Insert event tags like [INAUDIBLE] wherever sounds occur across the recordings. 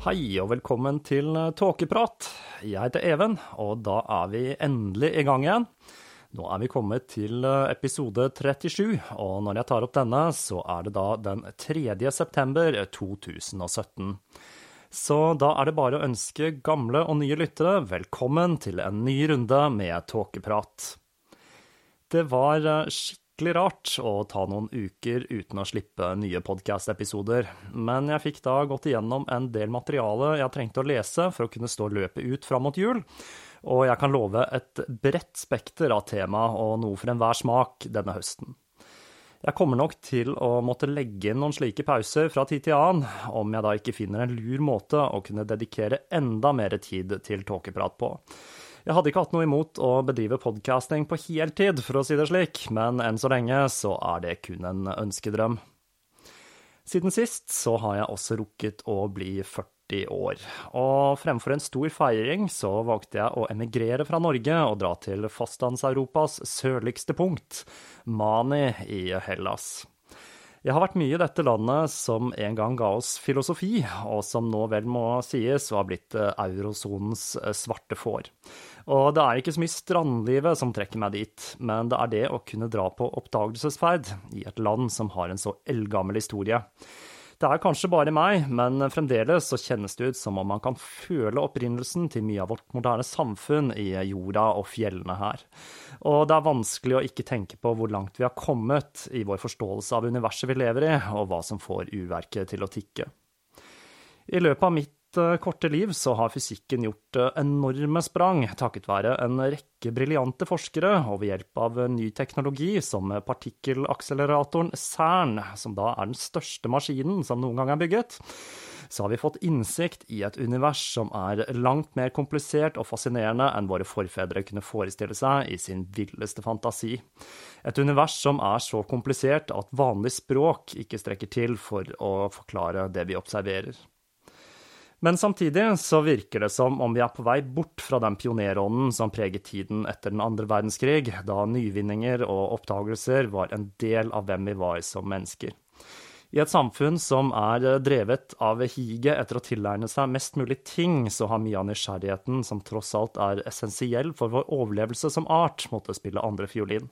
Hei og velkommen til Tåkeprat. Jeg heter Even, og da er vi endelig i gang igjen. Nå er vi kommet til episode 37, og når jeg tar opp denne, så er det da den 3. september 2017. Så da er det bare å ønske gamle og nye lyttere velkommen til en ny runde med Tåkeprat. Det var skikkelig skikkelig rart å ta noen uker uten å slippe nye podkast-episoder, men jeg fikk da gått igjennom en del materiale jeg trengte å lese for å kunne stå løpet ut fram mot jul, og jeg kan love et bredt spekter av tema og noe for enhver smak denne høsten. Jeg kommer nok til å måtte legge inn noen slike pauser fra tid til annen, om jeg da ikke finner en lur måte å kunne dedikere enda mer tid til tåkeprat på. Jeg hadde ikke hatt noe imot å bedrive podcasting på heltid, for å si det slik, men enn så lenge så er det kun en ønskedrøm. Siden sist så har jeg også rukket å bli 40 år, og fremfor en stor feiring så valgte jeg å emigrere fra Norge og dra til fastlands-Europas sørligste punkt, Mani i Hellas. Jeg har vært mye i dette landet som en gang ga oss filosofi, og som nå vel må sies å ha blitt eh, eurosonens eh, svarte får. Og det er ikke så mye strandlivet som trekker meg dit, men det er det å kunne dra på oppdagelsesferd i et land som har en så eldgammel historie. Det er kanskje bare meg, men fremdeles så kjennes det ut som om man kan føle opprinnelsen til mye av vårt moderne samfunn i jorda og fjellene her. Og det er vanskelig å ikke tenke på hvor langt vi har kommet i vår forståelse av universet vi lever i, og hva som får uverket til å tikke. I løpet av mitt Eh, korte liv så har fysikken gjort eh, enorme sprang takket være en rekke briljante forskere og ved hjelp av ny teknologi som partikkelakseleratoren CERN, som da er den største maskinen som noen gang er bygget, så har vi fått innsikt i et univers som er langt mer komplisert og fascinerende enn våre forfedre kunne forestille seg i sin villeste fantasi. Et univers som er så komplisert at vanlig språk ikke strekker til for å forklare det vi observerer. Men samtidig så virker det som om vi er på vei bort fra den pionerånden som preget tiden etter den andre verdenskrig, da nyvinninger og oppdagelser var en del av hvem vi var som mennesker. I et samfunn som er drevet av higet etter å tilegne seg mest mulig ting, så har mye av nysgjerrigheten, som tross alt er essensiell for vår overlevelse som art, måttet spille andre fiolin.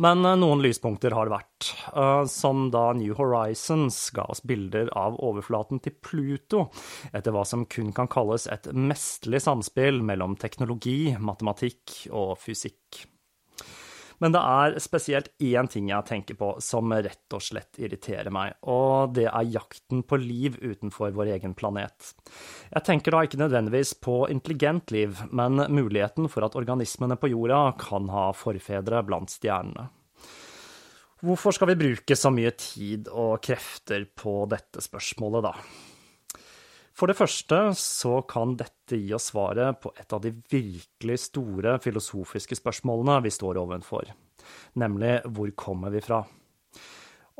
Men eh, noen lyspunkter har det vært, eh, som da New Horizons ga oss bilder av overflaten til Pluto, etter hva som kun kan kalles et mesterlig samspill mellom teknologi, matematikk og fysikk. Men det er spesielt én ting jeg tenker på som rett og slett irriterer meg, og det er jakten på liv utenfor vår egen planet. Jeg tenker da ikke nødvendigvis på intelligent liv, men muligheten for at organismene på jorda kan ha forfedre blant stjernene. Hvorfor skal vi bruke så mye tid og krefter på dette spørsmålet, da? For det første så kan dette gi oss svaret på et av de virkelig store filosofiske spørsmålene vi står overfor, nemlig hvor kommer vi fra?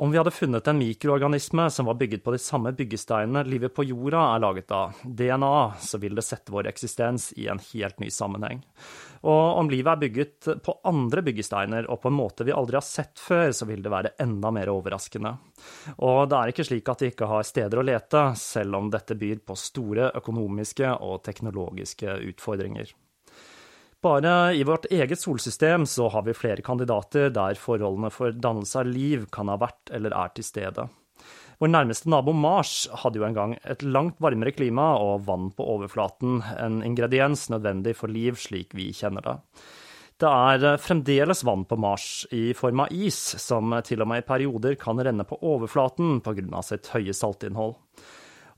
Om vi hadde funnet en mikroorganisme som var bygget på de samme byggesteinene livet på jorda er laget av, DNA, så vil det sette vår eksistens i en helt ny sammenheng. Og om livet er bygget på andre byggesteiner og på en måte vi aldri har sett før, så vil det være enda mer overraskende. Og det er ikke slik at vi ikke har steder å lete, selv om dette byr på store økonomiske og teknologiske utfordringer. Bare i vårt eget solsystem så har vi flere kandidater der forholdene for dannelse av liv kan ha vært eller er til stede. Vår nærmeste nabo Mars hadde jo en gang et langt varmere klima og vann på overflaten, en ingrediens nødvendig for liv slik vi kjenner det. Det er fremdeles vann på Mars i form av is, som til og med i perioder kan renne på overflaten pga. sitt høye saltinnhold.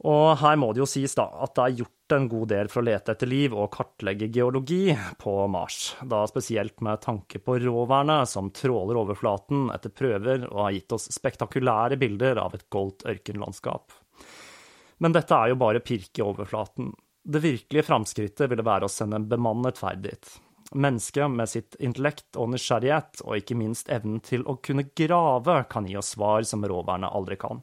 Og her må det jo sies da at det er gjort en god del for å lete etter liv og kartlegge geologi på Mars, da spesielt med tanke på råværene som tråler overflaten etter prøver og har gitt oss spektakulære bilder av et goldt ørkenlandskap. Men dette er jo bare pirk i overflaten. Det virkelige framskrittet ville være å sende en bemannet ferd dit. Mennesket med sitt intellekt og nysgjerrighet, og ikke minst evnen til å kunne grave, kan gi oss svar som råværene aldri kan.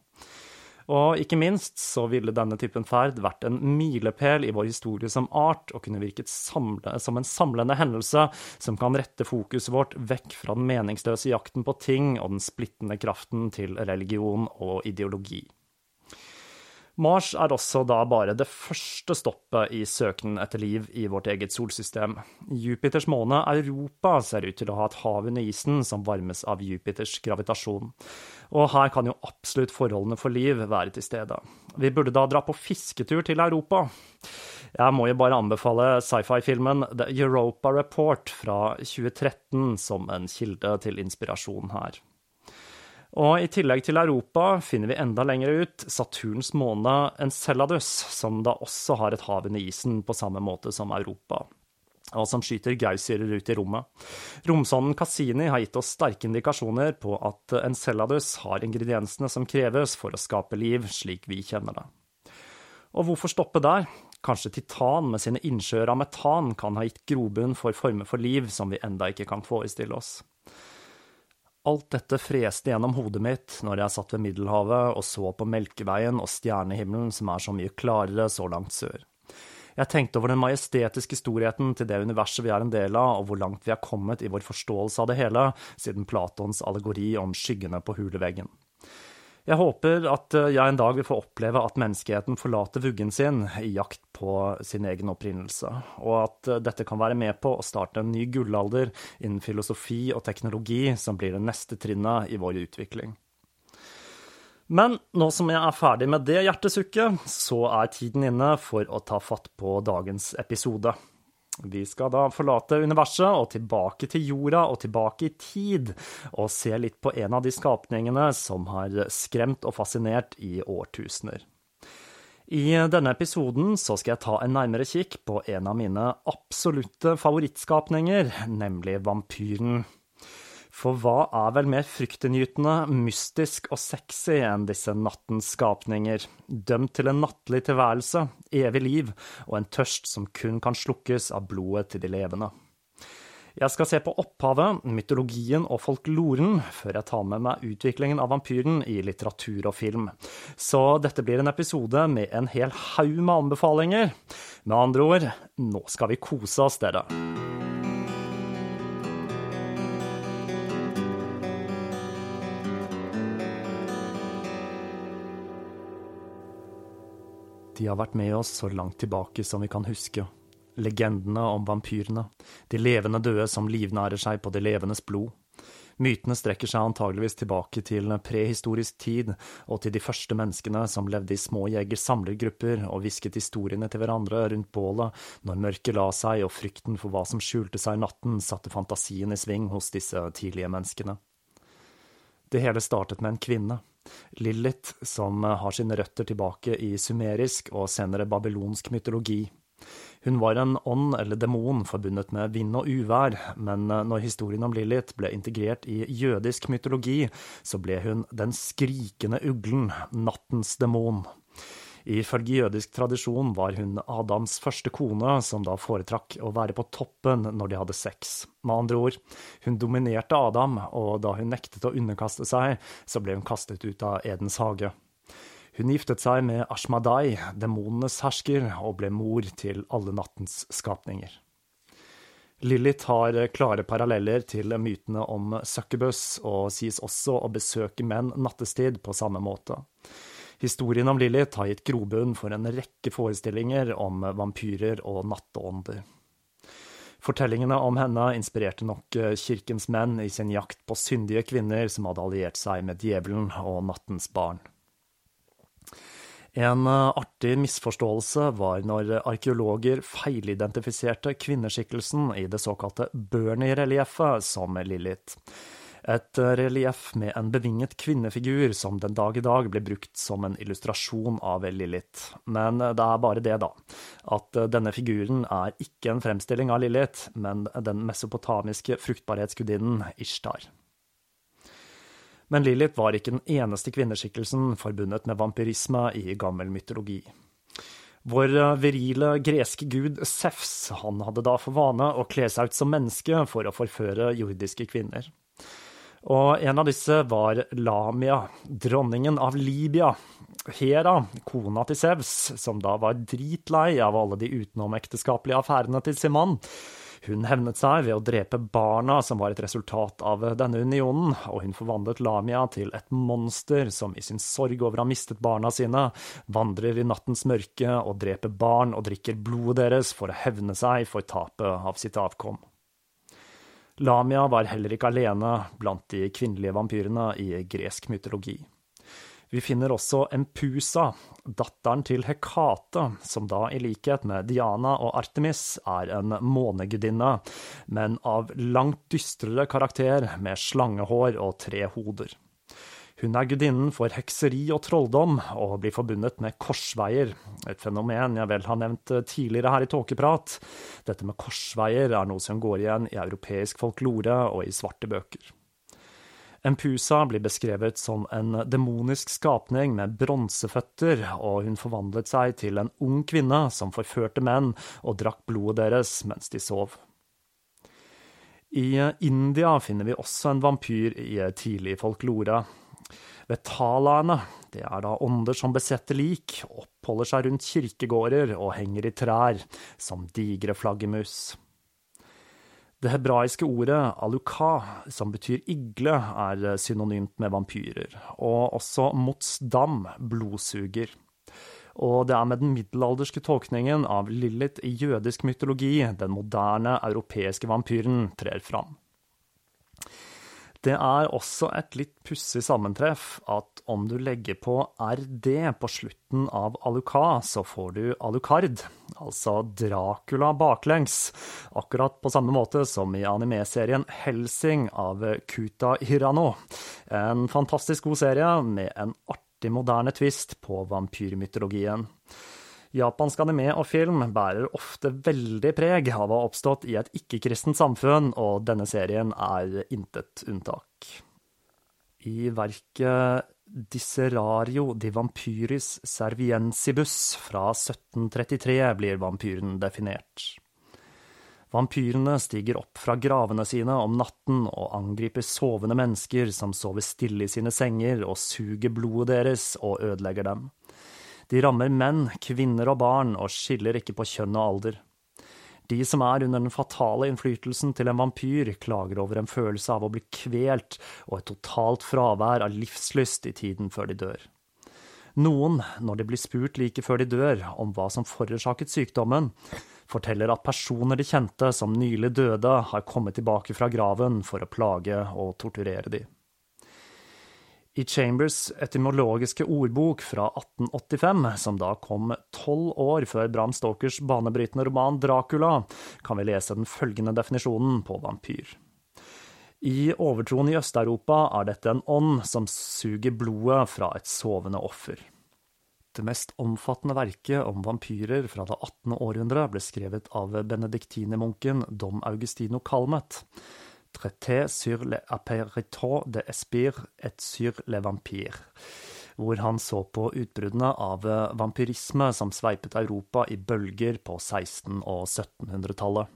Og ikke minst så ville denne typen ferd vært en milepæl i vår historie som art, og kunne virket samle, som en samlende hendelse som kan rette fokuset vårt vekk fra den meningsløse jakten på ting og den splittende kraften til religion og ideologi. Mars er også da bare det første stoppet i søkenen etter liv i vårt eget solsystem. Jupiters måne Europa ser ut til å ha et hav under isen som varmes av Jupiters gravitasjon. Og her kan jo absolutt forholdene for liv være til stede. Vi burde da dra på fisketur til Europa. Jeg må jo bare anbefale sci-fi-filmen The Europa Report fra 2013 som en kilde til inspirasjon her. Og i tillegg til Europa finner vi enda lenger ut Saturns måne Enceladus, som da også har et hav under isen på samme måte som Europa, og som skyter gaussyrer ut i rommet. Romsonden Cassini har gitt oss sterke indikasjoner på at Enceladus har ingrediensene som kreves for å skape liv slik vi kjenner det. Og hvorfor stoppe der? Kanskje titan med sine innsjøer av metan kan ha gitt grobunn for former for liv som vi enda ikke kan forestille oss. Alt dette freste gjennom hodet mitt når jeg satt ved Middelhavet og så på Melkeveien og stjernehimmelen som er så mye klarere så langt sør. Jeg tenkte over den majestetiske storheten til det universet vi er en del av, og hvor langt vi er kommet i vår forståelse av det hele, siden Platons allegori om skyggene på huleveggen. Jeg håper at eh, jeg en dag vil få oppleve at menneskeheten forlater vuggen sin i jakt på sin egen opprinnelse, og at eh, dette kan være med på å starte en ny gullalder innen filosofi og teknologi som blir det neste trinnet i vår utvikling. Men nå som jeg er ferdig med det hjertesukket, så er tiden inne for å ta fatt på dagens episode. Vi skal da forlate universet og tilbake til jorda og tilbake i tid, og se litt på en av de skapningene som har skremt og fascinert i årtusener. I denne episoden så skal jeg ta en nærmere kikk på en av mine absolutte favorittskapninger, nemlig vampyren. For hva er vel mer fryktinngytende, mystisk og sexy enn disse nattens skapninger, dømt til en nattlig tilværelse, evig liv og en tørst som kun kan slukkes av blodet til de levende. Jeg skal se på opphavet, mytologien og folkloren før jeg tar med meg utviklingen av vampyren i litteratur og film. Så dette blir en episode med en hel haug med anbefalinger. Med andre ord, nå skal vi kose oss, dere. De har vært med oss så langt tilbake som vi kan huske. Legendene om vampyrene, de levende døde som livnærer seg på de levendes blod. Mytene strekker seg antageligvis tilbake til prehistorisk tid og til de første menneskene som levde i små jeger-samlergrupper og hvisket historiene til hverandre rundt bålet når mørket la seg og frykten for hva som skjulte seg i natten, satte fantasien i sving hos disse tidlige menneskene. Det hele startet med en kvinne, Lilith, som har sine røtter tilbake i sumerisk og senere babylonsk mytologi. Hun var en ånd eller demon forbundet med vind og uvær, men når historien om Lilith ble integrert i jødisk mytologi, så ble hun den skrikende uglen, nattens demon. Ifølge jødisk tradisjon var hun Adams første kone, som da foretrakk å være på toppen når de hadde sex. Med andre ord, hun dominerte Adam, og da hun nektet å underkaste seg, så ble hun kastet ut av Edens hage. Hun giftet seg med Ashmadai, demonenes hersker, og ble mor til alle nattens skapninger. Lilith har klare paralleller til mytene om succubus, og sies også å besøke menn nattestid på samme måte. Historien om Lilith har gitt grobunn for en rekke forestillinger om vampyrer og natteånder. Fortellingene om henne inspirerte nok eh, kirkens menn i sin jakt på syndige kvinner som hadde alliert seg med djevelen og nattens barn. En eh, artig misforståelse var når arkeologer feilidentifiserte kvinneskikkelsen i det såkalte Bernie-relieffet som Lilith. Et relieff med en bevinget kvinnefigur som den dag i dag blir brukt som en illustrasjon av Lilith. Men det er bare det, da, at denne figuren er ikke en fremstilling av Lilith, men den mesopotamiske fruktbarhetsgudinnen Ishtar. Men Lilith var ikke den eneste kvinneskikkelsen forbundet med vampyrisme i gammel mytologi. Vår virile greske gud Sefs han hadde da for vane å kle seg ut som menneske for å forføre jordiske kvinner. Og en av disse var Lamia, dronningen av Libya. Hera, kona til Sevs, som da var dritlei av alle de utenomekteskapelige affærene til sin mann. Hun hevnet seg ved å drepe barna som var et resultat av denne unionen, og hun forvandlet Lamia til et monster som i sin sorg over å ha mistet barna sine, vandrer i nattens mørke og dreper barn og drikker blodet deres for å hevne seg for tapet av sitt avkom. Lamia var heller ikke alene blant de kvinnelige vampyrene i gresk mytologi. Vi finner også Empusa, datteren til Hekate, som da i likhet med Diana og Artemis er en månegudinne, men av langt dystrere karakter med slangehår og tre hoder. Hun er gudinnen for hekseri og trolldom, og blir forbundet med korsveier, et fenomen jeg vel har nevnt tidligere her i Tåkeprat. Dette med korsveier er noe som går igjen i europeisk folklore og i svarte bøker. Empusa blir beskrevet som en demonisk skapning med bronseføtter, og hun forvandlet seg til en ung kvinne som forførte menn og drakk blodet deres mens de sov. I India finner vi også en vampyr i tidlig folklore, Vetalaene, det er da ånder som besetter lik, oppholder seg rundt kirkegårder og henger i trær, som digre flaggermus. Det hebraiske ordet aluka, som betyr igle, er synonymt med vampyrer, og også motsdam, blodsuger. Og det er med den middelalderske tolkningen av Lilith i jødisk mytologi den moderne europeiske vampyren trer fram. Det er også et litt pussig sammentreff at om du legger på RD på slutten av Aluka, så får du Alucard, altså Dracula baklengs, akkurat på samme måte som i anime-serien Helsing av Kuta Hirano. En fantastisk god serie med en artig moderne twist på vampyrmytologien. Japansk anime og film bærer ofte veldig preg av å ha oppstått i et ikke-kristent samfunn, og denne serien er intet unntak. I verket Disserario di Vampyris Serviensibus fra 1733 blir vampyren definert. Vampyrene stiger opp fra gravene sine om natten og angriper sovende mennesker som sover stille i sine senger, og suger blodet deres og ødelegger dem. De rammer menn, kvinner og barn, og skiller ikke på kjønn og alder. De som er under den fatale innflytelsen til en vampyr, klager over en følelse av å bli kvelt og et totalt fravær av livslyst i tiden før de dør. Noen, når de blir spurt like før de dør om hva som forårsaket sykdommen, forteller at personer de kjente som nylig døde, har kommet tilbake fra graven for å plage og torturere de. I Chambers etymologiske ordbok fra 1885, som da kom tolv år før Bram Stokers banebrytende roman Dracula, kan vi lese den følgende definisjonen på vampyr. I overtroen i Øst-Europa er dette en ånd som suger blodet fra et sovende offer. Det mest omfattende verket om vampyrer fra det 18. århundre ble skrevet av benediktinermunken Dom Augustino Calmet traité sur apéritos de Espire et sur le vampire, hvor han så på utbruddene av vampyrisme som sveipet Europa i bølger på 1600- og 1700-tallet.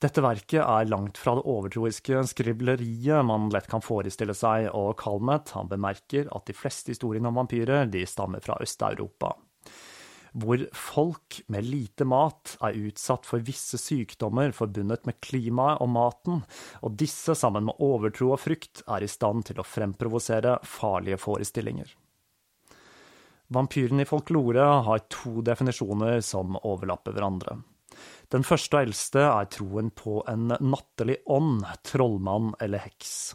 Dette verket er langt fra det overtroiske skribleriet man lett kan forestille seg, og Kalmet han bemerker at de fleste historiene om vampyrer de stammer fra Øst-Europa hvor folk med lite mat er utsatt for visse sykdommer forbundet med klimaet og maten, og disse, sammen med overtro og frykt, er i stand til å fremprovosere farlige forestillinger. Vampyren i folklore har to definisjoner som overlapper hverandre. Den første og eldste er troen på en nattelig ånd, trollmann eller heks.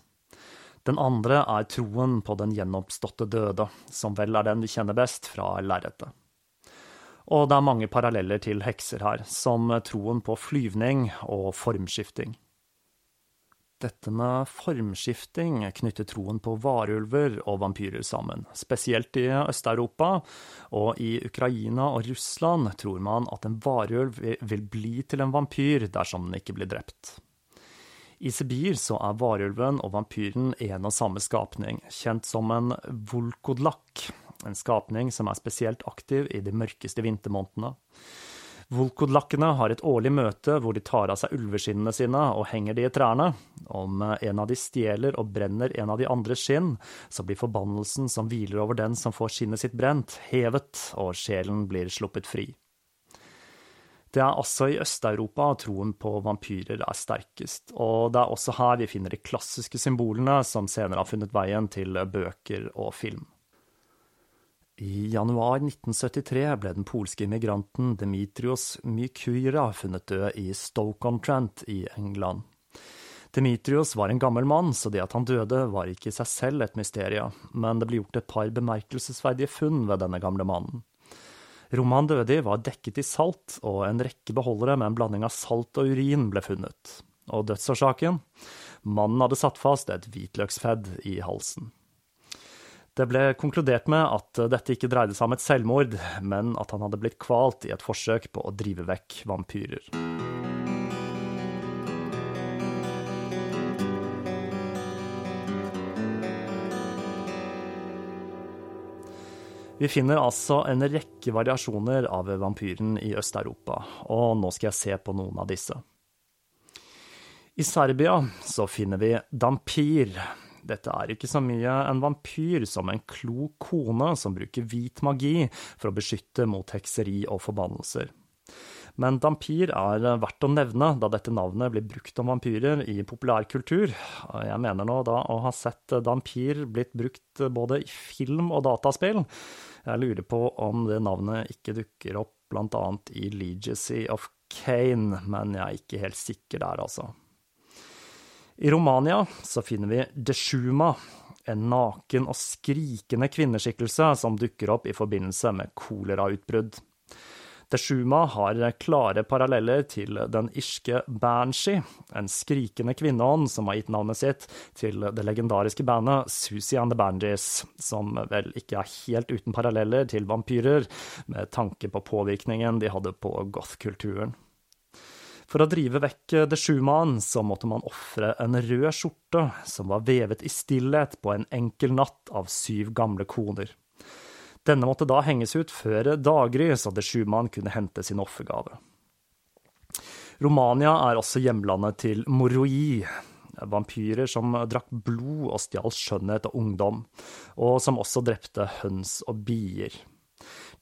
Den andre er troen på den gjenoppståtte døde, som vel er den vi kjenner best fra lerretet. Og det er mange paralleller til hekser her, som troen på flyvning og formskifting. Dette med formskifting knytter troen på varulver og vampyrer sammen. Spesielt i Øst-Europa, og i Ukraina og Russland tror man at en varulv vil bli til en vampyr dersom den ikke blir drept. I Sibir så er varulven og vampyren en og samme skapning, kjent som en volkodlak, en skapning som er spesielt aktiv i de mørkeste vintermånedene. Volkodlakkene har et årlig møte hvor de tar av seg ulveskinnene sine og henger de i trærne. Om en av de stjeler og brenner en av de andres skinn, så blir forbannelsen som hviler over den som får skinnet sitt brent, hevet, og sjelen blir sluppet fri. Det er altså i Øst-Europa troen på vampyrer er sterkest, og det er også her vi finner de klassiske symbolene som senere har funnet veien til bøker og film. I januar 1973 ble den polske immigranten Dmitrios Mykyra funnet død i Stoke-on-Trent i England. Dmitrios var en gammel mann, så det at han døde var ikke i seg selv et mysterium, men det ble gjort et par bemerkelsesverdige funn ved denne gamle mannen. Rommet han døde i var dekket i salt, og en rekke beholdere med en blanding av salt og urin ble funnet. Og dødsårsaken? Mannen hadde satt fast et hvitløksfedd i halsen. Det ble konkludert med at dette ikke dreide seg om et selvmord, men at han hadde blitt kvalt i et forsøk på å drive vekk vampyrer. Vi finner altså en rekke variasjoner av vampyren i Øst-Europa, og nå skal jeg se på noen av disse. I Serbia så finner vi dampir, dette er ikke så mye en vampyr som en klok kone som bruker hvit magi for å beskytte mot hekseri og forbannelser. Men dampir er verdt å nevne, da dette navnet blir brukt om vampyrer i populærkultur. Jeg mener nå da å ha sett dampir blitt brukt både i film og dataspill. Jeg lurer på om det navnet ikke dukker opp annet i Legacy of Kane, men jeg er ikke helt sikker der, altså. I Romania så finner vi Deshuma, en naken og skrikende kvinneskikkelse som dukker opp i forbindelse med kolerautbrudd. Deshuma har klare paralleller til den irske Banshee, en skrikende kvinneånd som har gitt navnet sitt til det legendariske bandet Susie and the Banshees, som vel ikke er helt uten paralleller til vampyrer, med tanke på påvirkningen de hadde på goth-kulturen. For å drive vekk Deshumaen så måtte man ofre en rød skjorte som var vevet i stillhet på en enkel natt av syv gamle koner. Denne måtte da henges ut før daggry, så Deshumaen kunne hente sin offergave. Romania er også hjemlandet til moroi, vampyrer som drakk blod og stjal skjønnhet og ungdom, og som også drepte høns og bier.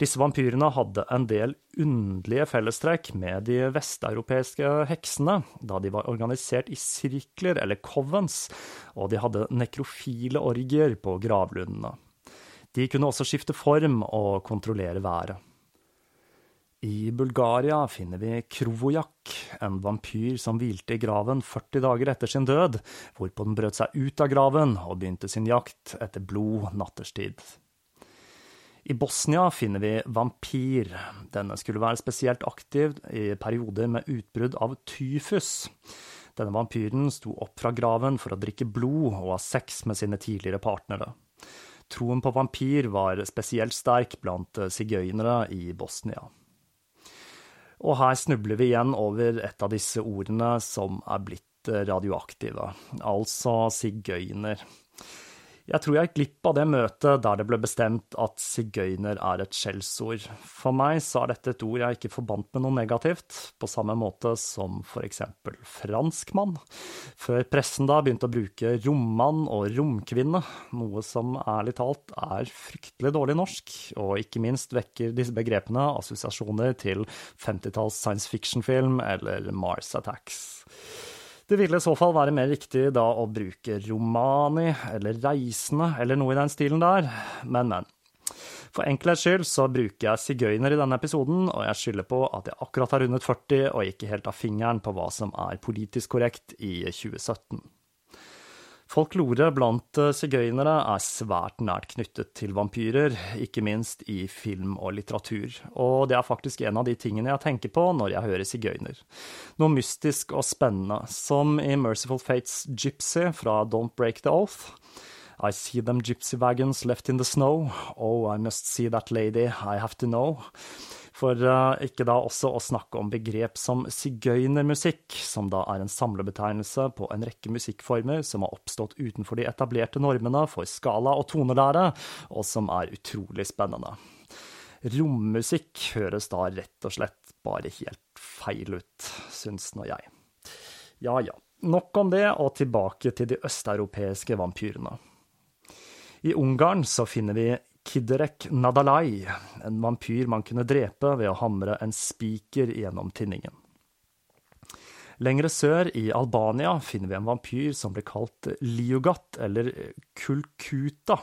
Disse vampyrene hadde en del underlige fellestrekk med de vesteuropeiske heksene, da de var organisert i sirkler eller covens, og de hadde nekrofile orgier på gravlundene. De kunne også skifte form og kontrollere været. I Bulgaria finner vi Krovojak, en vampyr som hvilte i graven 40 dager etter sin død, hvorpå den brøt seg ut av graven og begynte sin jakt etter blod natterstid. I Bosnia finner vi vampyr. Denne skulle være spesielt aktiv i perioder med utbrudd av tyfus. Denne vampyren sto opp fra graven for å drikke blod og ha sex med sine tidligere partnere. Troen på vampyr var spesielt sterk blant sigøynere i Bosnia. Og her snubler vi igjen over et av disse ordene som er blitt radioaktive, altså sigøyner. Jeg tror jeg gikk glipp av det møtet der det ble bestemt at sigøyner er et skjellsord. For meg så er dette et ord jeg ikke forbandt med noe negativt, på samme måte som for eksempel franskmann, før pressen da begynte å bruke rommann og romkvinne, noe som ærlig talt er fryktelig dårlig norsk, og ikke minst vekker disse begrepene assosiasjoner til 50-talls science fiction-film eller Mars Attacks. Det ville i så fall være mer riktig da å bruke romani eller reisende eller noe i den stilen der, men, men. For enkelhets skyld så bruker jeg sigøyner i denne episoden, og jeg skylder på at jeg akkurat har rundet 40 og ikke helt av fingeren på hva som er politisk korrekt i 2017. Folklore blant eh, sigøynere er svært nært knyttet til vampyrer, ikke minst i film og litteratur, og det er faktisk en av de tingene jeg tenker på når jeg hører sigøyner. Noe mystisk og spennende, som i Merciful Fates Gypsy fra Don't Break the Oath. I see them gypsy wagons left in the snow, oh, I must see that lady, I have to know. For uh, ikke da også å snakke om begrep som sigøynermusikk, som da er en samlebetegnelse på en rekke musikkformer som har oppstått utenfor de etablerte normene for skala og tonelære, og som er utrolig spennende. Rommusikk høres da rett og slett bare helt feil ut, syns nå jeg. Ja ja, nok om det, og tilbake til de østeuropeiske vampyrene. I Ungarn så finner vi Kidderek Nadalai, en vampyr man kunne drepe ved å hamre en spiker gjennom tinningen. Lengre sør, i Albania, finner vi en vampyr som ble kalt Liugat, eller Kulkuta,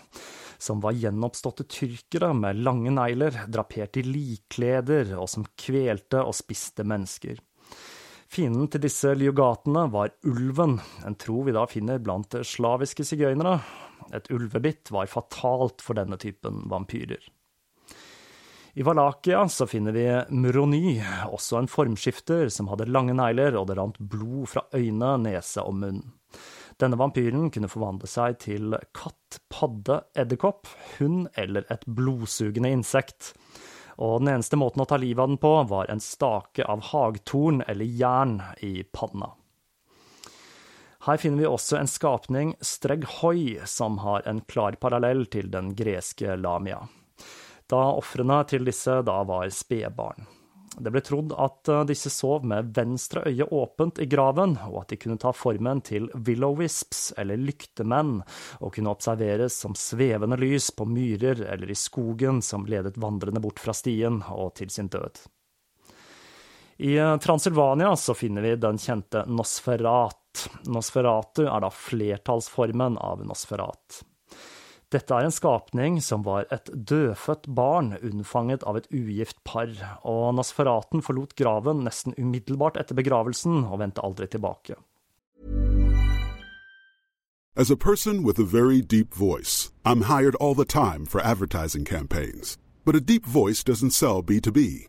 som var gjenoppståtte tyrkere med lange negler, drapert i likkleder, og som kvelte og spiste mennesker. Fienden til disse liugatene var ulven, en tro vi da finner blant slaviske sigøynere, et ulvebitt var fatalt for denne typen vampyrer. I Valakia så finner vi Murony, også en formskifter som hadde lange negler, og det rant blod fra øyne, nese og munn. Denne vampyren kunne forvandle seg til katt, padde, edderkopp, hund eller et blodsugende insekt. Og den eneste måten å ta livet av den på, var en stake av hagtorn eller jern i panna. Her finner vi også en skapning, Streghoi, som har en klar parallell til den greske Lamia, da ofrene til disse da var spedbarn. Det ble trodd at eh, disse sov med venstre øye åpent i graven, og at de kunne ta formen til willow-wisps, eller lyktemenn, og kunne observeres som svevende lys på myrer eller i skogen som ledet vandrende bort fra stien og til sin død. I Transylvania så finner vi den kjente Nosferat. Nosferatu er da flertallsformen av Nosferat. Dette er en skapning som var et dødfødt barn unnfanget av et ugift par, og Nosferaten forlot graven nesten umiddelbart etter begravelsen og vendte aldri tilbake. As a person with a very deep voice, I'm hired all the time for advertising campaigns. But a deep voice doesn't sell B2B,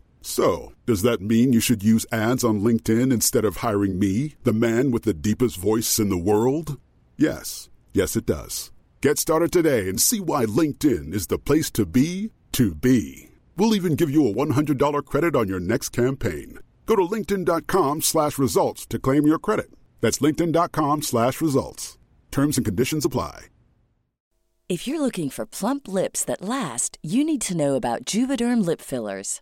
So, does that mean you should use ads on LinkedIn instead of hiring me, the man with the deepest voice in the world? Yes. Yes, it does. Get started today and see why LinkedIn is the place to be to be. We'll even give you a $100 credit on your next campaign. Go to linkedin.com slash results to claim your credit. That's linkedin.com slash results. Terms and conditions apply. If you're looking for plump lips that last, you need to know about Juvederm lip fillers.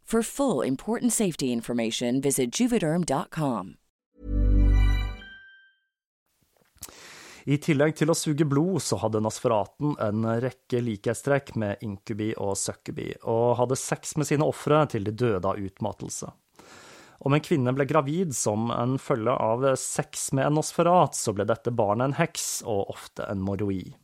For full important safety information, visit juvederm.com. I tillegg til å suge blod, så hadde Nasferaten en rekke likhetstrekk med inkubi og succubi, og hadde sex med sine ofre til de døde av utmattelse. Om en kvinne ble gravid som en følge av sex med en nosferat, så ble dette barnet en heks, og ofte en moroid.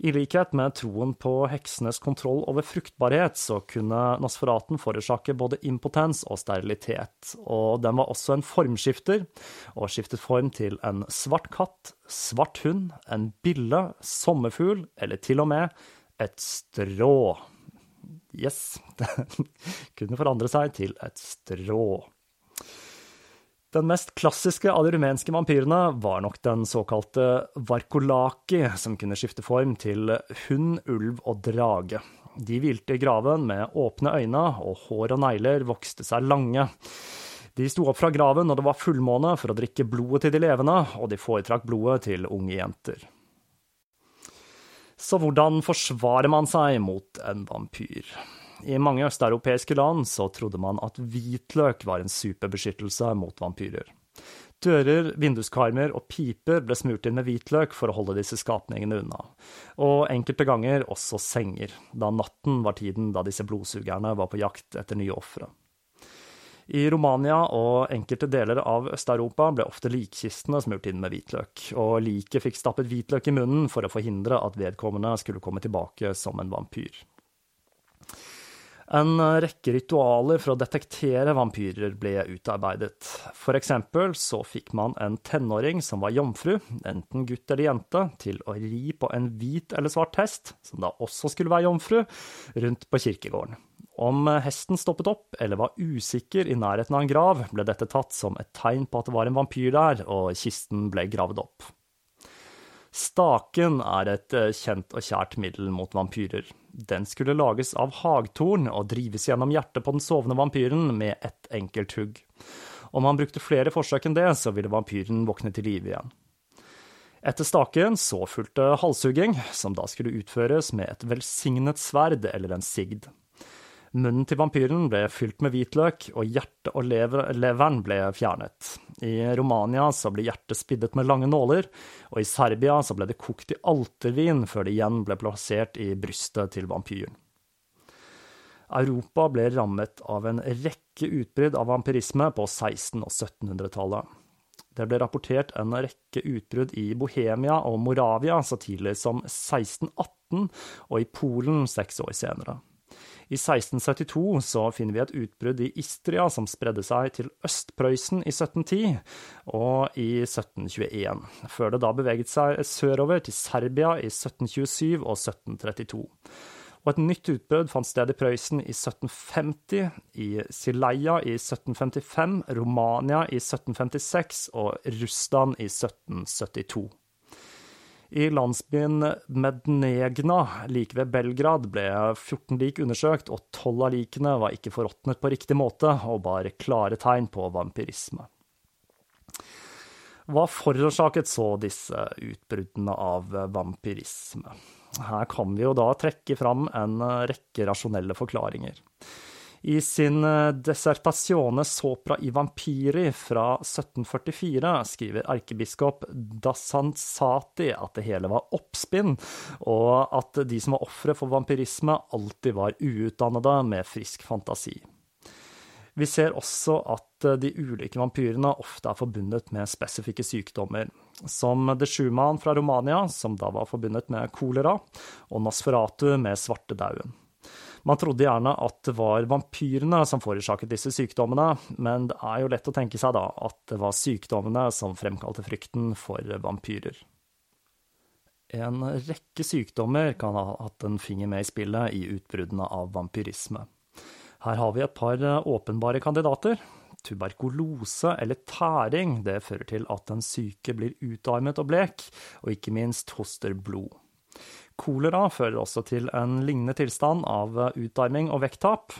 I likhet med troen på heksenes kontroll over fruktbarhet, så kunne Nosferaten forårsake både impotens og sterilitet, og den var også en formskifter, og skiftet form til en svart katt, svart hund, en bille, sommerfugl, eller til og med et strå. Yes, [LAUGHS] den kunne forandre seg til et strå. Den mest klassiske av de rumenske vampyrene var nok den såkalte varkolaki, som kunne skifte form til hund, ulv og drage. De hvilte i graven med åpne øyne, og hår og negler vokste seg lange. De sto opp fra graven når det var fullmåne for å drikke blodet til de levende, og de foretrakk blodet til unge jenter. Så hvordan forsvarer man seg mot en vampyr? I mange østeuropeiske land så trodde man at hvitløk var en superbeskyttelse mot vampyrer. Dører, vinduskarmer og piper ble smurt inn med hvitløk for å holde disse skapningene unna, og enkelte ganger også senger, da natten var tiden da disse blodsugerne var på jakt etter nye ofre. I Romania og enkelte deler av Øst-Europa ble ofte likkistene smurt inn med hvitløk, og liket fikk stappet hvitløk i munnen for å forhindre at vedkommende skulle komme tilbake som en vampyr. En rekke ritualer for å detektere vampyrer ble utarbeidet. For eksempel så fikk man en tenåring som var jomfru, enten gutt eller jente, til å ri på en hvit eller svart hest, som da også skulle være jomfru, rundt på kirkegården. Om hesten stoppet opp eller var usikker i nærheten av en grav, ble dette tatt som et tegn på at det var en vampyr der, og kisten ble gravd opp. Staken er et kjent og kjært middel mot vampyrer. Den skulle lages av hagtorn og drives gjennom hjertet på den sovende vampyren med ett enkelt hugg. Om han brukte flere forsøk enn det, så ville vampyren våkne til live igjen. Etter staken så fulgte halshugging, som da skulle utføres med et velsignet sverd eller en sigd. Munnen til vampyren ble fylt med hvitløk, og hjertet og lever, leveren ble fjernet. I Romania så ble hjertet spiddet med lange nåler, og i Serbia så ble det kokt i altervin før det igjen ble plassert i brystet til vampyren. Europa ble rammet av en rekke utbrudd av vampyrisme på 1600- og 1700-tallet. Det ble rapportert en rekke utbrudd i Bohemia og Moravia så tidlig som 1618, og i Polen seks år senere. I 1672 så finner vi et utbrudd i Istria som spredde seg til Øst-Prøysen i 1710 og i 1721, før det da beveget seg sørover til Serbia i 1727 og 1732. Og et nytt utbrudd fant sted i Prøysen i 1750, i Sileia i 1755, Romania i 1756 og Russland i 1772. I landsbyen Mednegna like ved Belgrad ble 14 lik undersøkt, og 12 av likene var ikke forråtnet på riktig måte og bar klare tegn på vampyrisme. Hva forårsaket så disse utbruddene av vampyrisme? Her kan vi jo da trekke fram en rekke rasjonelle forklaringer. I sin eh, sopra i vampiri fra 1744 skriver erkebiskop Dasanzati at det hele var oppspinn, og at de som var ofre for vampyrisme, alltid var uutdannede med frisk fantasi. Vi ser også at de ulike vampyrene ofte er forbundet med spesifikke sykdommer, som de Schumann fra Romania, som da var forbundet med kolera, og Nosferatu med svartedauden. Man trodde gjerne at det var vampyrene som forårsaket disse sykdommene, men det er jo lett å tenke seg da at det var sykdommene som fremkalte frykten for vampyrer. En rekke sykdommer kan ha hatt en finger med i spillet i utbruddene av vampyrisme. Her har vi et par åpenbare kandidater. Tuberkulose eller tæring det fører til at den syke blir utarmet og blek, og ikke minst hoster blod. Kolera fører også til en lignende tilstand av utarming og vekttap.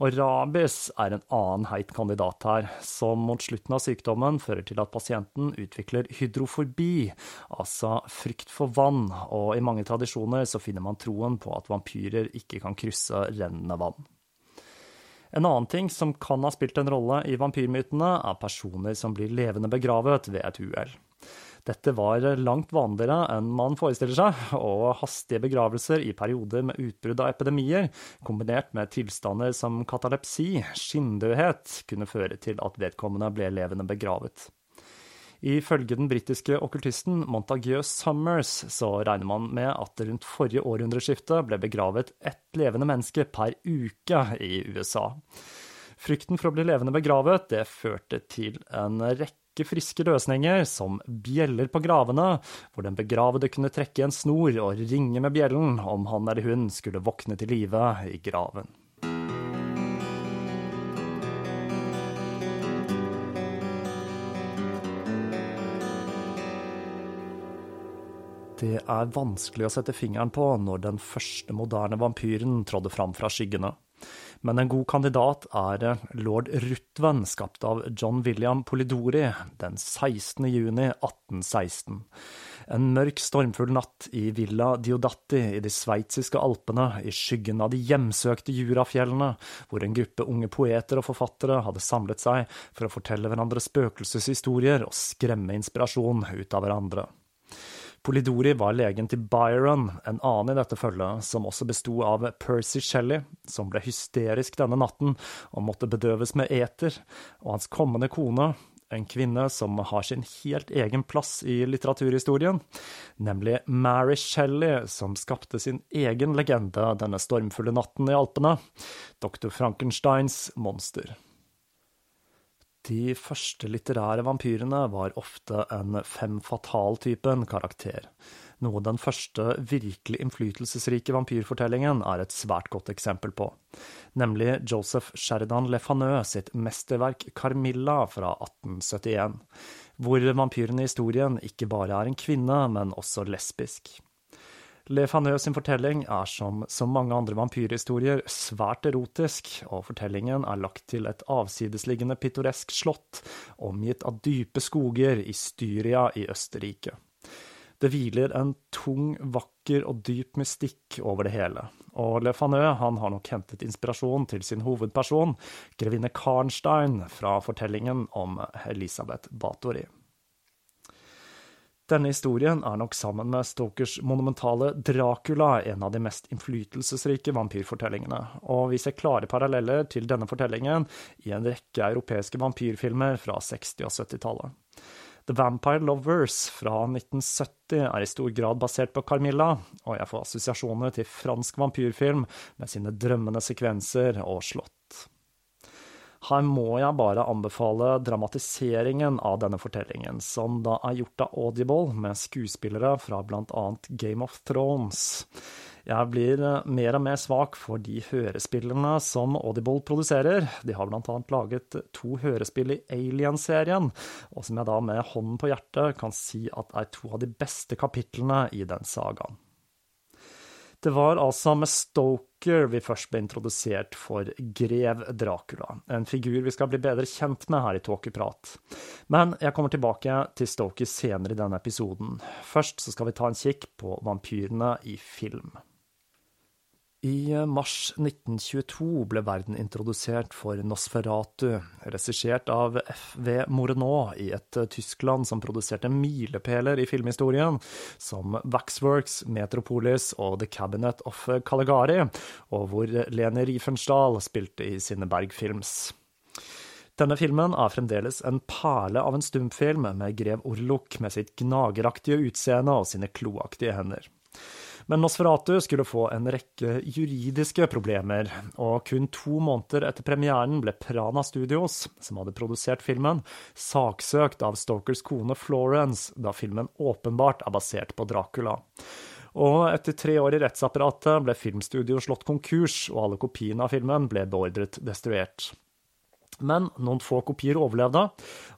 Og rabies er en annen heit kandidat her, som mot slutten av sykdommen fører til at pasienten utvikler hydrofobi, altså frykt for vann, og i mange tradisjoner så finner man troen på at vampyrer ikke kan krysse rennende vann. En annen ting som kan ha spilt en rolle i vampyrmytene, er personer som blir levende begravet ved et uhell. Dette var langt vanligere enn man forestiller seg, og hastige begravelser i perioder med utbrudd av epidemier, kombinert med tilstander som katalepsi, skinndødhet, kunne føre til at vedkommende ble levende begravet. Ifølge den britiske okkultisten Montague Summers så regner man med at rundt forrige århundreskifte ble begravet ett levende menneske per uke i USA. Frykten for å bli levende begravet det førte til en rekke rekke friske løsninger, som bjeller på gravene, hvor den begravede kunne trekke en snor og ringe med bjellen om han eller hun skulle våkne til live i graven. Det er vanskelig å sette fingeren på når den første moderne vampyren trådde fram fra skyggene men en god kandidat er eh, lord Ruthven, skapt av John William Polidori den 16. juni 1816. En mørk, stormfull natt i Villa Diodatti i de sveitsiske alpene, i skyggen av de hjemsøkte Jurafjellene, hvor en gruppe unge poeter og forfattere hadde samlet seg for å fortelle hverandre spøkelseshistorier og skremme inspirasjon ut av hverandre. Polidori var legen til Byron, en annen i dette følget, som også besto av Percy Shelley, som ble hysterisk denne natten og måtte bedøves med eter, og hans kommende kone, en kvinne som har sin helt egen plass i litteraturhistorien, nemlig Mary Shelley, som skapte sin egen legende denne stormfulle natten i Alpene, Dr. Frankensteins monster. De første litterære vampyrene var ofte en fem fatal-typen karakter, noe den første virkelig innflytelsesrike vampyrfortellingen er et svært godt eksempel på, nemlig Joseph Sheridan Le Fanø sitt mesterverk Carmilla fra 1871, hvor vampyren i historien ikke bare er en kvinne, men også lesbisk. Le Fanø sin fortelling er som så mange andre vampyrhistorier svært erotisk, og fortellingen er lagt til et avsidesliggende pittoresk slott, omgitt av dype skoger i Styria i Østerrike. Det hviler en tung, vakker og dyp mystikk over det hele, og Le Fanø han har nok hentet inspirasjon til sin hovedperson, grevinne Karnstein, fra fortellingen om Elisabeth Bathory. Denne historien er nok sammen med Stokers monumentale Dracula en av de mest innflytelsesrike vampyrfortellingene, og vi ser klare paralleller til denne fortellingen i en rekke europeiske vampyrfilmer fra 60- og 70-tallet. The Vampire Lovers fra 1970 er i stor grad basert på Carmilla, og jeg får assosiasjoner til fransk vampyrfilm med sine drømmende sekvenser og slott. Her må jeg bare anbefale dramatiseringen av denne fortellingen, som da er gjort av Audible med skuespillere fra annet Game of Thrones. Jeg blir eh, mer og mer svak for de hørespillene som Audible produserer. De har annet laget to hørespill i Alien-serien, og som jeg da med hånden på hjertet kan si at er to av de beste kapitlene i den sagaen. Det var altså med Stoker vi først ble introdusert for grev Dracula, en figur vi skal bli bedre kjent med her i Tåkeprat. Men jeg kommer tilbake til Stoker senere i denne episoden. Først så skal vi ta en kikk på vampyrene i film. I mars 1922 ble verden introdusert for Nosferatu, regissert av F.V. Murnau i et Tyskland som produserte milepæler i filmhistorien, som Waxworks, Metropolis og The Cabinet of Caligari, og hvor Lene Riefenstahl spilte i sine Bergfilms. Denne filmen er fremdeles en perle av en stumfilm med grev Orlok med sitt gnageraktige utseende og sine kloaktige hender. Men Nosferatu skulle få en rekke juridiske problemer, og kun to måneder etter premieren ble Prana Studios, som hadde produsert filmen, saksøkt av Stokers kone Florence, da filmen åpenbart er basert på Dracula. Og etter tre år i rettsapparatet ble filmstudio slått konkurs, og alle kopiene av filmen ble beordret destruert. Men noen få kopier overlevde,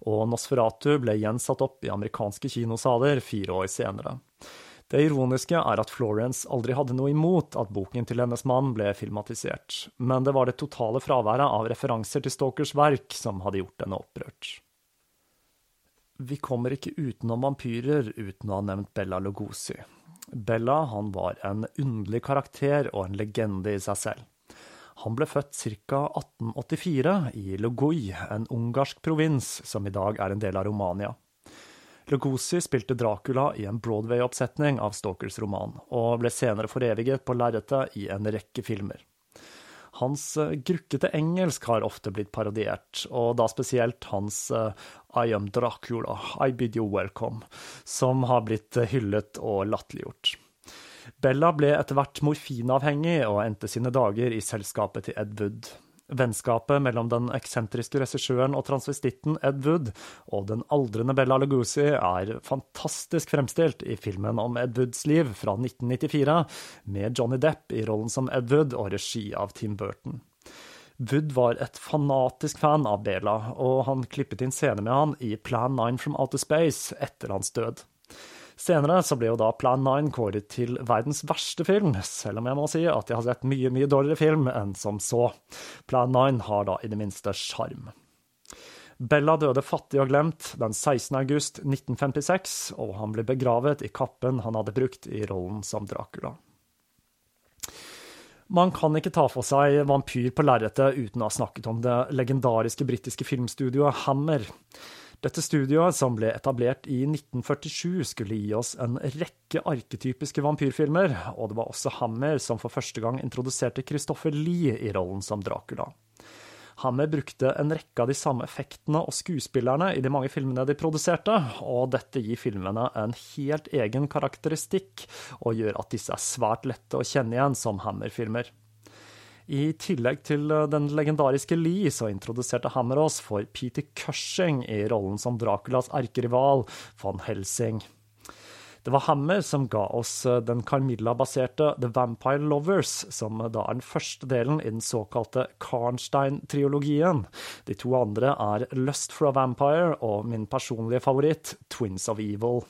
og Nosferatu ble igjen satt opp i amerikanske kinosaler fire år senere. Det ironiske er at Florence aldri hadde noe imot at boken til hennes mann ble filmatisert, men det var det totale fraværet av referanser til Stalkers verk som hadde gjort henne opprørt. Vi kommer ikke utenom vampyrer uten å ha nevnt Bella Lugosi. Bella han var en underlig karakter og en legende i seg selv. Han ble født ca. 1884 i Lugoi, en ungarsk provins som i dag er en del av Romania. Lugosi spilte Dracula i en Broadway-oppsetning av Stalkers roman, og ble senere foreviget på lerretet i en rekke filmer. Hans eh, grukkete engelsk har ofte blitt parodiert, og da spesielt hans uh, I am Dracula, I bid you welcome, som har blitt eh, hyllet og latterliggjort. Bella ble etter hvert morfinavhengig og endte sine dager i selskapet til Ed Wood. Vennskapet mellom den eksentriske regissøren og transvestitten Ed Wood og den aldrende Bella Lugosi er fantastisk fremstilt i filmen om Ed Woods liv fra 1994, med Johnny Depp i rollen som Ed Wood og regi av Tim Burton. Wood var et fanatisk fan av Bela, og han klippet inn scener med han i Plan 9 from Outer Space etter hans død. Senere så ble jo da Plan 9 kåret til verdens verste film, selv om jeg må si at jeg har sett mye, mye dårligere film enn som så. Plan 9 har da i det minste sjarm. Bella døde fattig og glemt den 16. august 1956, og han ble begravet i kappen han hadde brukt i rollen som Dracula. Man kan ikke ta for seg vampyr på lerretet uten å ha snakket om det legendariske britiske filmstudioet Hammer. Dette studioet, som ble etablert i 1947, skulle gi oss en rekke arketypiske vampyrfilmer, og det var også Hammer som for første gang introduserte Christopher Lee i rollen som Dracula. Hammer brukte en rekke av de samme effektene og skuespillerne i de mange filmene de produserte, og dette gir filmene en helt egen karakteristikk, og gjør at disse er svært lette å kjenne igjen som Hammer-filmer. I tillegg til eh, den legendariske Lee, så introduserte Hammer oss for Peter Cushing i rollen som Draculas erkerival von Helsing. Det var Hammer som ga oss eh, den Carmilla-baserte The Vampire Lovers, som da er den første delen i den såkalte Karnstein-triologien. De to andre er Lust for a Vampire og min personlige favoritt, Twins of Evil.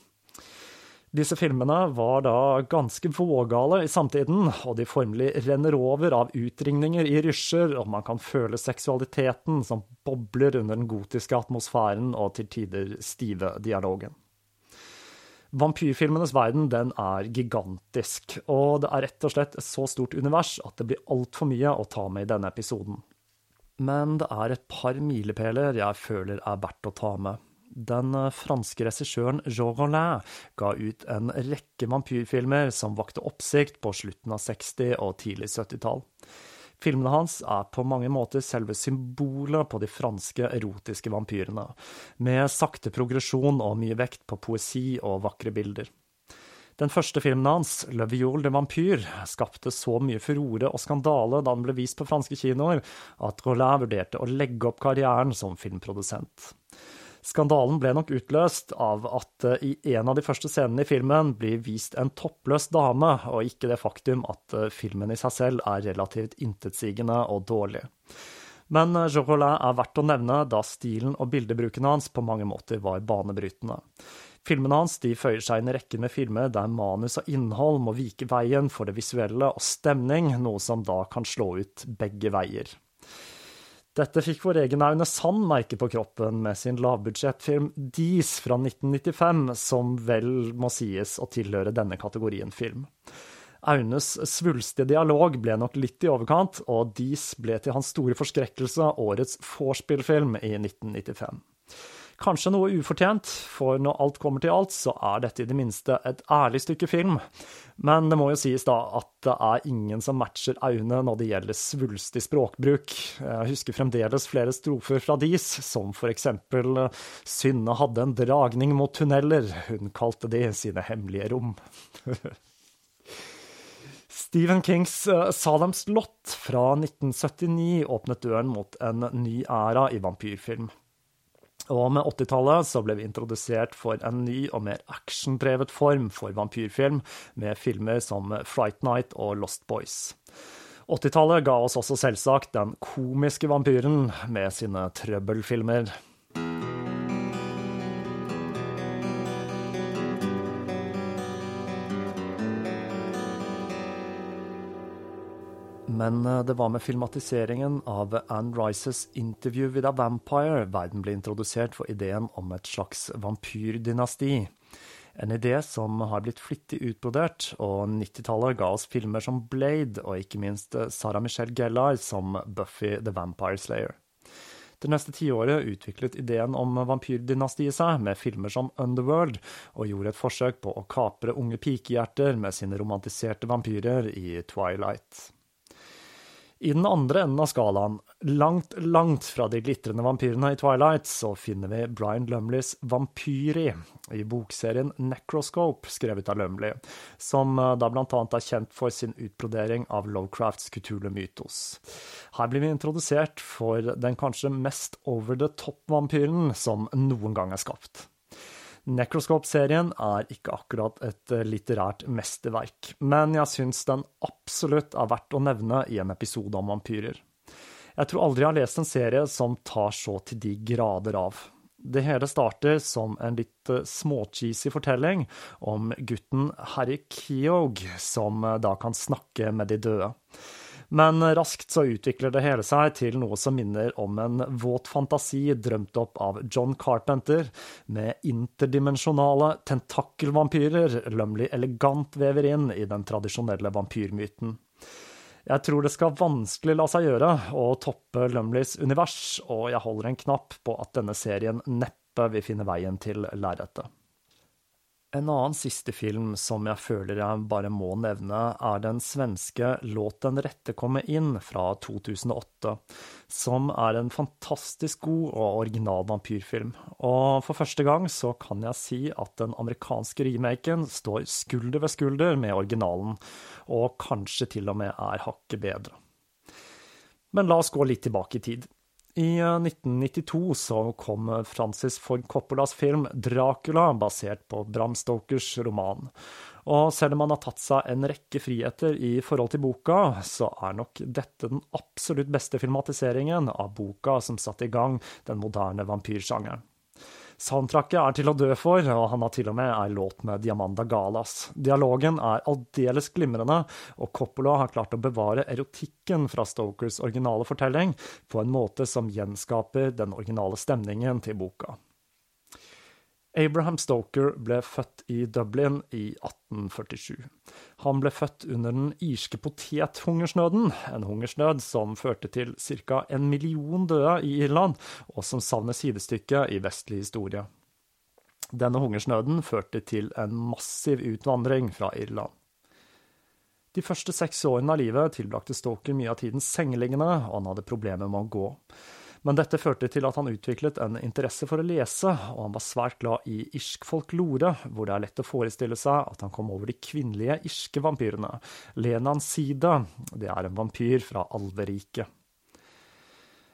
Disse filmene var da ganske vågale i samtiden, og de formelig renner over av utringninger i rysjer, og man kan føle seksualiteten som bobler under den gotiske atmosfæren og til tider stive dialogen. Vampyrfilmenes verden den er gigantisk, og det er rett og slett et så stort univers at det blir altfor mye å ta med i denne episoden. Men det er et par milepæler jeg føler er verdt å ta med. Den franske regissøren Jean Rollin ga ut en rekke vampyrfilmer som vakte oppsikt på slutten av 60- og tidlig 70-tall. Filmene hans er på mange måter selve symbolet på de franske erotiske vampyrene, med sakte progresjon og mye vekt på poesi og vakre bilder. Den første filmen hans, Le Viol de Vampyr, skapte så mye furore og skandale da den ble vist på franske kinoer, at Rollin vurderte å legge opp karrieren som filmprodusent. Skandalen ble nok utløst av at eh, i en av de første scenene i filmen blir vist en toppløs dame, og ikke det faktum at eh, filmen i seg selv er relativt intetsigende og dårlig. Men eh, Jean Rollin er verdt å nevne, da stilen og bildebruken hans på mange måter var banebrytende. Filmene hans de føyer seg inn i rekken med filmer der manus og innhold må vike veien for det visuelle og stemning, noe som da kan slå ut begge veier. Dette fikk vår egen Aune Sand merke på kroppen med sin lavbudsjettfilm Dis fra 1995, som vel må sies å tilhøre denne kategorien film. Aunes svulstige dialog ble nok litt i overkant, og Dis ble til hans store forskrekkelse årets vorspiel-film i 1995. Kanskje noe ufortjent, for når alt kommer til alt, så er dette i det minste et ærlig stykke film. Men det må jo sies da at det er ingen som matcher Aune når det gjelder svulstig språkbruk. Jeg husker fremdeles flere strofer fra Dis, som for eksempel Synne hadde en dragning mot tunneler, hun kalte de sine hemmelige rom. [LAUGHS] Stephen Kings Salem's Lot fra 1979 åpnet døren mot en ny æra i vampyrfilm. Og med 80-tallet så ble vi introdusert for en ny og mer actiondrevet form for vampyrfilm, med filmer som Fright Night og Lost Boys. 80-tallet ga oss også selvsagt den komiske vampyren med sine trøbbelfilmer. Men eh, det var med filmatiseringen av Anne Rices 'Interview with a Vampire' verden ble introdusert for ideen om et slags vampyrdynasti. En idé som har blitt flittig utbrodert, og 90-tallet ga oss filmer som Blade, og ikke minst eh, Sarah Michelle Gellar som Buffy the Vampire Slayer. Det neste tiåret utviklet ideen om vampyrdynastiet seg, med filmer som Underworld, og gjorde et forsøk på å kapre unge pikehjerter med sine romantiserte vampyrer i Twilight. I den andre enden av skalaen, langt, langt fra de glitrende vampyrene i Twilight, så finner vi Brian Lumleys Vampyri i bokserien Necroscope, skrevet av Lumley, som eh, da annet er kjent for sin utbrodering av Lovecrafts Kutule-mytos. Her blir vi introdusert for den kanskje mest over the top-vampyren som noen gang er skapt. Necroscope-serien er ikke akkurat et eh, litterært mesterverk, men jeg syns den absolutt er verdt å nevne i en episode om vampyrer. Jeg tror aldri jeg har lest en serie som tar så til de grader av. Det hele starter som en litt eh, småcheesy fortelling om gutten Harry Keogh, som eh, da kan snakke med de døde. Men raskt så utvikler det hele seg til noe som minner om en våt fantasi drømt opp av John Carpenter, med interdimensjonale tentakelvampyrer Lumley elegant vever inn i den tradisjonelle vampyrmyten. Jeg tror det skal vanskelig la seg gjøre å toppe Lumleys univers, og jeg holder en knapp på at denne serien neppe vil finne veien til lerretet. En annen siste film som jeg føler jeg bare må nevne, er den svenske Låt den rette komme inn fra 2008, som er en fantastisk god og original vampyrfilm. Og for første gang så kan jeg si at den amerikanske remaken står skulder ved skulder med originalen, og kanskje til og med er hakket bedre. Men la oss gå litt tilbake i tid. I 1992 eh, så kom Francis Ford Coppolas film 'Dracula', basert på Bram Stokers roman. Og selv om han har tatt seg en rekke friheter i forhold til boka, så er nok dette den absolutt beste filmatiseringen av boka som satte i gang den moderne vampyrsjangeren. Soundtracket er til å dø for, og han har til og med ei låt med Diamanda Galas. Dialogen er aldeles glimrende, og Coppola har klart å bevare erotikken fra Stokers originale fortelling på en måte som gjenskaper den originale stemningen til boka. Abraham Stoker ble født i Dublin i 1847. Han ble født under den irske potethungersnøden, en hungersnød som førte til ca. en million døde i Irland, og som savner sidestykke i vestlig historie. Denne hungersnøden førte til en massiv utvandring fra Irland. De første seks årene av livet tilbrakte Stoker mye av tiden sengeliggende, og han hadde problemer med å gå. Men dette førte til at han utviklet en interesse for å lese, og han var svært glad i irsk folklore, hvor det er lett å forestille seg at han kom over de kvinnelige irske vampyrene. Lenan Sida, det er en vampyr fra alveriket.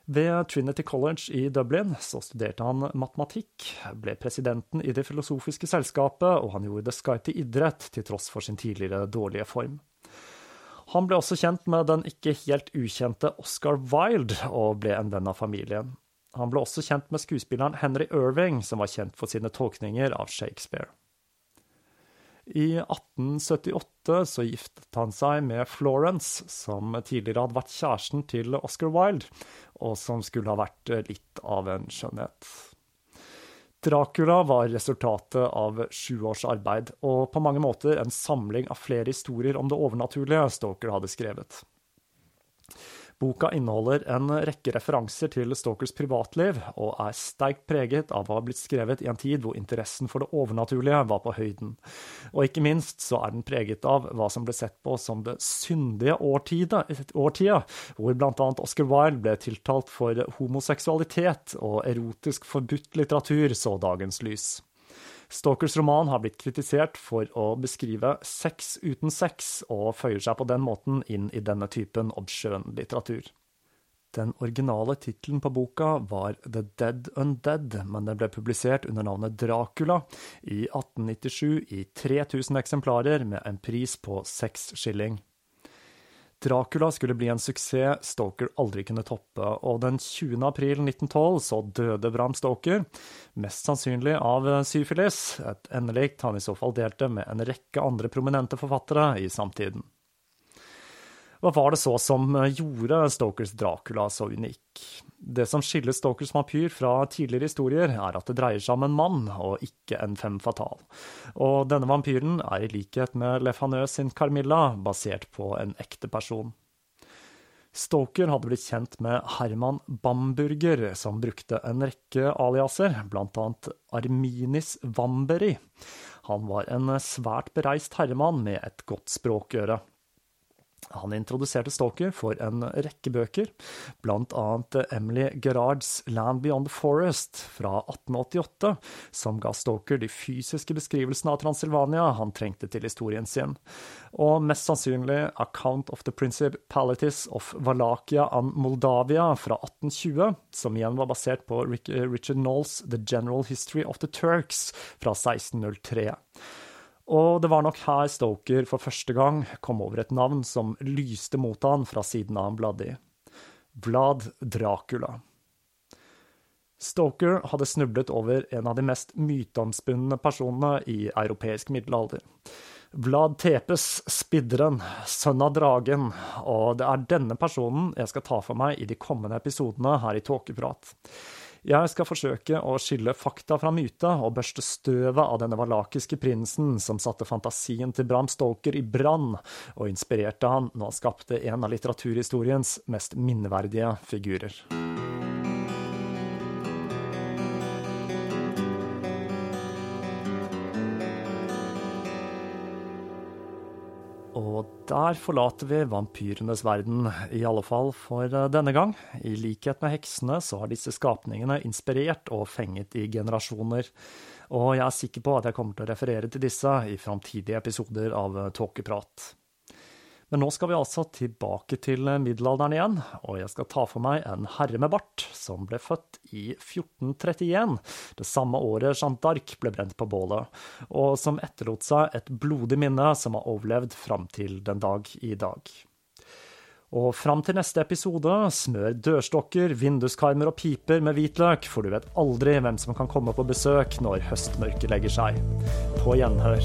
Ved Trinity College i Dublin så studerte han matematikk, ble presidenten i Det filosofiske selskapet, og han gjorde det sky til idrett, til tross for sin tidligere dårlige form. Han ble også kjent med den ikke helt ukjente Oscar Wilde, og ble en venn av familien. Han ble også kjent med skuespilleren Henry Irving, som var kjent for sine tolkninger av Shakespeare. I 1878 så giftet han seg med Florence, som tidligere hadde vært kjæresten til Oscar Wilde, og som skulle ha vært litt av en skjønnhet. Dracula var resultatet av sju års arbeid, og på mange måter en samling av flere historier om det overnaturlige Stoker hadde skrevet. Boka inneholder en rekke referanser til Stokers privatliv, og er sterkt preget av å ha blitt skrevet i en tid hvor interessen for det overnaturlige var på høyden. Og ikke minst så er den preget av hva som ble sett på som det syndige årtida, hvor blant annet Oscar Wilde ble tiltalt for homoseksualitet, og erotisk forbudt litteratur så dagens lys. Stalkers roman har blitt kritisert for å beskrive sex uten sex, og føyer seg på den måten inn i denne typen obskjøn litteratur. Den originale tittelen på boka var The Dead Undead, men den ble publisert under navnet Dracula i 1897 i 3000 eksemplarer med en pris på seks skilling. Dracula skulle bli en suksess Stoker aldri kunne toppe, og den 20. april 1912 så døde Bram Stoker, mest sannsynlig av syfilis, et endelikt han i så fall delte med en rekke andre prominente forfattere i samtiden. Hva var det så som gjorde Stokers Dracula så unik? Det som skiller Stokers vampyr fra tidligere historier, er at det dreier seg om en mann, og ikke en fem fatal. Og denne vampyren er i likhet med Le Fanø sin Carmilla basert på en ekte person. Stoker hadde blitt kjent med Herman Bamburger, som brukte en rekke aliaser, annet Arminis Vamberi. Han var en svært bereist herremann med et godt språkøre. Han introduserte Stoker for en rekke bøker, annet Emily Gerards Land Beyond the Forest fra 1888, som ga Stoker de fysiske beskrivelsene av Transylvania han trengte til historien sin, og mest sannsynlig Account of the Principalities of Valakia and Moldavia fra 1820, som igjen var basert på Richard Knowles The General History of the Turks fra 1603. Og det var nok her Stoker for første gang kom over et navn som lyste mot han fra siden av han bladde i. Vlad Dracula. Stoker hadde snublet over en av de mest myteomspunne personene i europeisk middelalder. Vlad Tepes, spidderen, sønn av dragen, og det er denne personen jeg skal ta for meg i de kommende episodene her i Tåkeprat. Jeg skal forsøke å skille fakta fra myta og børste støvet av denne valakiske prinsen som satte fantasien til Bram Stoker i brann, og inspirerte han når han skapte en av litteraturhistoriens mest minneverdige figurer. Og der forlater vi vampyrenes verden, i alle fall for eh, denne gang. I likhet med heksene så har disse skapningene inspirert og fenget i generasjoner. Og jeg er sikker på at jeg kommer til å referere til disse i framtidige episoder av eh, Tåkeprat. Men nå skal vi altså tilbake til middelalderen igjen, og jeg skal ta for meg en herre med bart som ble født i 1431, det samme året Jeanne d'Arc ble brent på bålet, og som etterlot seg et blodig minne som har overlevd fram til den dag i dag. Og fram til neste episode, smør dørstokker, vinduskarmer og piper med hvitløk, for du vet aldri hvem som kan komme på besøk når høstmørket legger seg. På gjenhør.